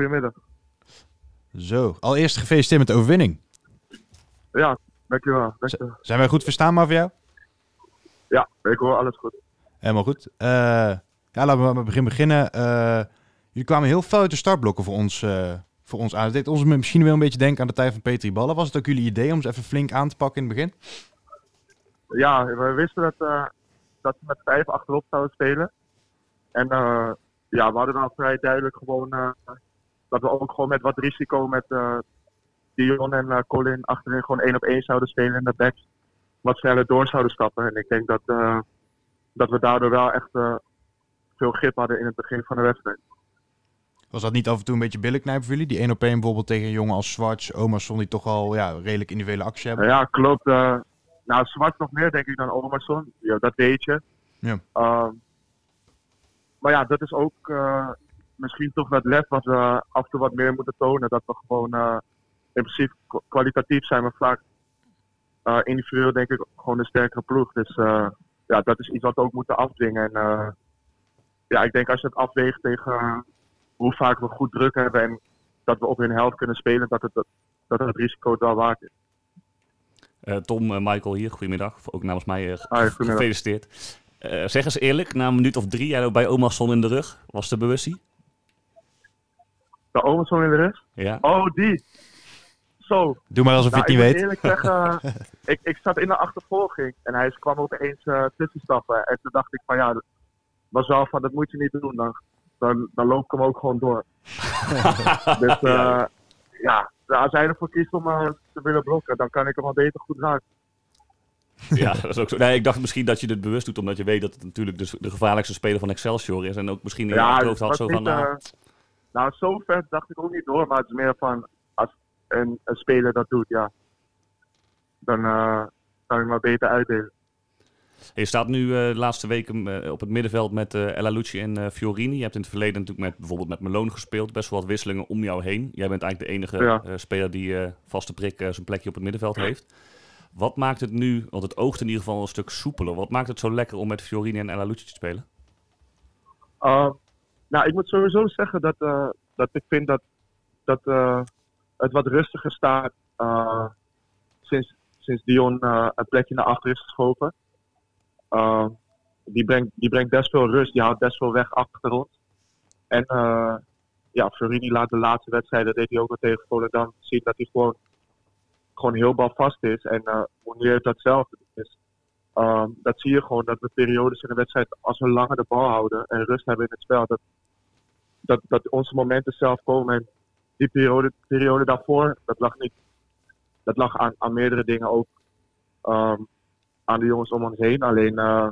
goedemiddag. Zo, allereerst gefeliciteerd met de overwinning. Ja, dankjewel. dankjewel. Zijn wij goed verstaanbaar voor jou? Ja, ik hoor alles goed. Helemaal goed. Uh, ja, laten we met het begin beginnen. Uh, jullie kwamen heel veel uit de startblokken voor ons, uh, voor ons aan. Het deed ons misschien wel een beetje denken aan de tijd van Petri Ballen. Was het ook jullie idee om ze even flink aan te pakken in het begin? Ja, we wisten dat, dat we met vijf achterop zouden spelen. En ja, we hadden dan vrij duidelijk gewoon dat we ook gewoon met wat risico met Dion en Colin achterin gewoon één op één zouden spelen in de backs. Wat sneller door zouden stappen. En ik denk dat, dat we daardoor wel echt veel grip hadden in het begin van de wedstrijd. Was dat niet af en toe een beetje billenknijpen voor jullie? Die 1 op 1 bijvoorbeeld tegen een jongen als Zwarts, Omerson, die toch al ja, redelijk individuele actie hebben? Ja, klopt. Uh, nou, Zwart nog meer denk ik dan Omerson. Ja, dat weet je. Ja. Uh, maar ja, dat is ook uh, misschien toch dat lef wat we af en toe wat meer moeten tonen. Dat we gewoon uh, in principe kwalitatief zijn, maar vaak individueel denk ik gewoon een sterkere ploeg. Dus ja, dat is iets wat we ook moeten afdwingen. En ja, ik denk als je het afweegt tegen hoe vaak we goed druk hebben en dat we op hun helft kunnen spelen, dat het, dat het risico het wel waard is. Uh, Tom, uh, Michael hier, goedemiddag. Ook namens mij uh, gefeliciteerd. zeg eens eerlijk, na een minuut of drie, jij bij Omerson in de rug. Was de bewustie? De Omerson in de rug? Ja. Oh, die. Zo. Doe maar alsof nou, je het niet weet. eerlijk zeggen, ik, ik zat in de achtervolging en hij kwam opeens uh, tussenstappen. En toen dacht ik van ja, was wel van dat moet je niet doen. Dan, dan, dan loop ik hem ook gewoon door. dus uh, ja, als hij ervoor kiest om uh, te willen blokken, dan kan ik hem al beter goed raken. Ja, dat is ook zo. Nee, ik dacht misschien dat je dit bewust doet, omdat je weet dat het natuurlijk de, de gevaarlijkste speler van Excelsior is. En ook misschien in je ja, achterhoofd had zo van... Nou, uh, nou, zo ver dacht ik ook niet door, maar het is meer van, als een, een speler dat doet, ja, dan kan ik maar beter uitdelen. Je staat nu uh, de laatste weken uh, op het middenveld met uh, Ella Lucci en Fiorini. Je hebt in het verleden natuurlijk met, bijvoorbeeld met Malone gespeeld. Best wel wat wisselingen om jou heen. Jij bent eigenlijk de enige ja. speler die vaste prik zijn plekje op het middenveld heeft. Wat maakt het nu, want het oogt in ieder geval een stuk soepeler. Wat maakt het zo lekker om met Fiorini en Ella Lucci te spelen? Nou, ik moet sowieso zeggen dat, dat ik vind dat, dat het wat rustiger staat sinds, sinds Dion een plekje naar achter is geschoven. Die, brengt, die brengt best veel rust. Die houdt best veel weg achter ons. En ja, Florini laat de laatste wedstrijden, deed hij ook al tegen Volendam, zien dat hij gewoon, gewoon heel balvast is. En uh, Monier heeft datzelfde. Dus, uh, dat zie je gewoon, dat we periodes in de wedstrijd, als we langer de bal houden en rust hebben in het spel, dat, dat, dat onze momenten zelf komen. En die periode, periode daarvoor, dat lag niet, dat lag aan, aan meerdere dingen ook. Um, aan de jongens om ons heen. Alleen uh,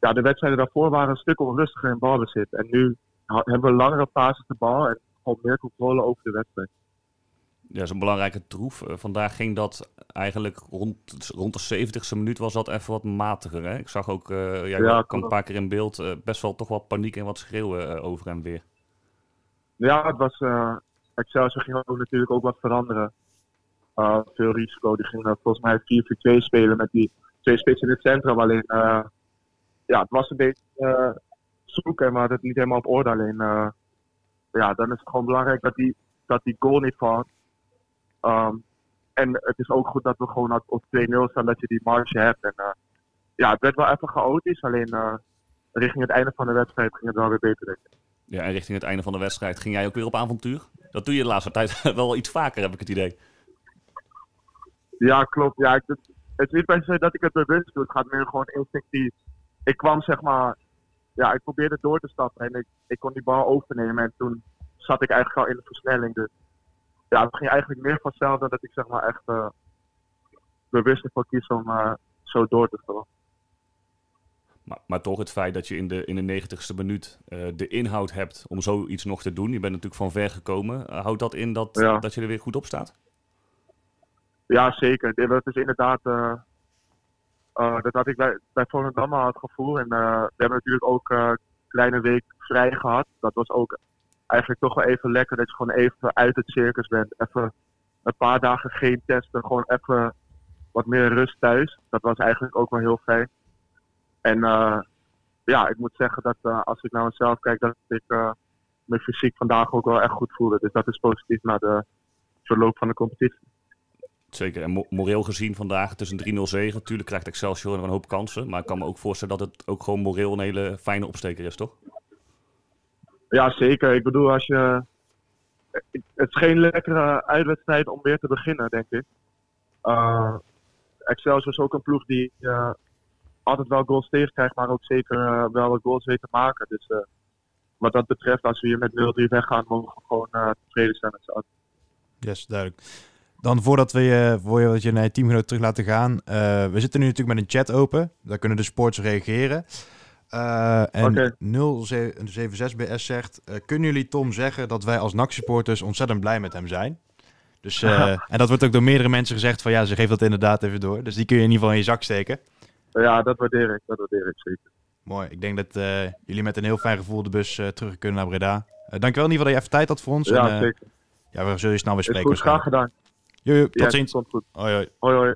ja, de wedstrijden daarvoor waren een stuk onrustiger in balbezit. En nu hebben we langere fases de bal en gewoon meer controle over de wedstrijd. Ja, dat is een belangrijke troef. Uh, vandaag ging dat eigenlijk rond, rond de 70ste minuut was dat even wat matiger. Hè? Ik zag ook, uh, jij ja, kwam een paar keer in beeld, uh, best wel toch wat paniek en wat schreeuwen over en weer. Ja, het was, Excelsior ging ook natuurlijk ook wat veranderen. veel risico, die ging volgens mij 4-4-2 spelen met die twee spitsen in het centrum. Alleen, ja, het was een beetje zoeken, maar het niet helemaal op orde. Alleen, ja, dan is het gewoon belangrijk dat die, dat die goal niet valt. Um, en het is ook goed dat we gewoon op 2-0 staan, dat je die marge hebt. En ja, het werd wel even chaotisch, alleen richting het einde van de wedstrijd ging het wel weer beter, denk ik. Ja, en richting het einde van de wedstrijd ging jij ook weer op avontuur? Dat doe je de laatste tijd wel iets vaker, heb ik het idee. Ja, klopt. Ja, ik, het is niet per se dat ik het bewust doe. Het gaat meer gewoon instinctief. Ik kwam zeg maar, ja, ik probeerde door te stappen en ik, ik kon die bal overnemen. En toen zat ik eigenlijk al in de versnelling. Dus ja, het ging eigenlijk meer vanzelf dan dat ik zeg maar echt uh, bewust ervoor kies om uh, zo door te stappen. Maar, maar, toch het feit dat je in de, in de negentigste minuut uh, de inhoud hebt om zoiets nog te doen. Je bent natuurlijk van ver gekomen. houdt dat in dat, ja. dat je er weer goed op staat? Ja, zeker. Dat is inderdaad. Uh, uh, dat had ik bij, bij Volendam al het gevoel. En we hebben natuurlijk ook een kleine week vrij gehad. Dat was ook eigenlijk toch wel even lekker dat je gewoon even uit het circus bent. Even een paar dagen geen testen. Gewoon even wat meer rust thuis. Dat was eigenlijk ook wel heel fijn. En ja, ik moet zeggen dat als ik naar mezelf kijk, dat ik me fysiek vandaag ook wel echt goed voelde. Dus dat is positief naar de verloop van de competitie. Zeker. En moreel gezien vandaag, een 3-0 zege. Natuurlijk krijgt Excelsior een hoop kansen. Maar ik kan me ook voorstellen dat het ook gewoon moreel een hele fijne opsteker is, toch? Ja, zeker. Ik bedoel, als je... Het is geen lekkere uitwedstrijd om weer te beginnen, denk ik. Uh, Excelsior is ook een ploeg die uh, altijd wel goals tegenkrijgt, maar ook zeker uh, wel goals weet te maken. Dus wat dat betreft, als we hier met 0-3 weggaan, mogen we gewoon tevreden zijn met z'n Yes, duidelijk. Dan voordat we je, voor je, je naar je teamgenoot terug laten gaan. We zitten nu natuurlijk met een chat open. Daar kunnen de sports reageren. Uh, en okay. 076BS zegt: uh, Kunnen jullie Tom zeggen dat wij als NAC-supporters ontzettend blij met hem zijn? Dus, en dat wordt ook door meerdere mensen gezegd: van ja, ze geeft dat inderdaad even door. Dus die kun je in ieder geval in je zak steken. Ja, dat waardeer ik. Dat waardeer ik zeker. Mooi. Ik denk dat jullie met een heel fijn gevoel de bus terug kunnen naar Breda. dankjewel in ieder geval dat je even tijd had voor ons. Ja, en, zeker. Ja, we zullen je snel weer spreken. Goed, graag gedaan. Tot ziens. Komt goed. Hoi, hoi. Hoi, hoi.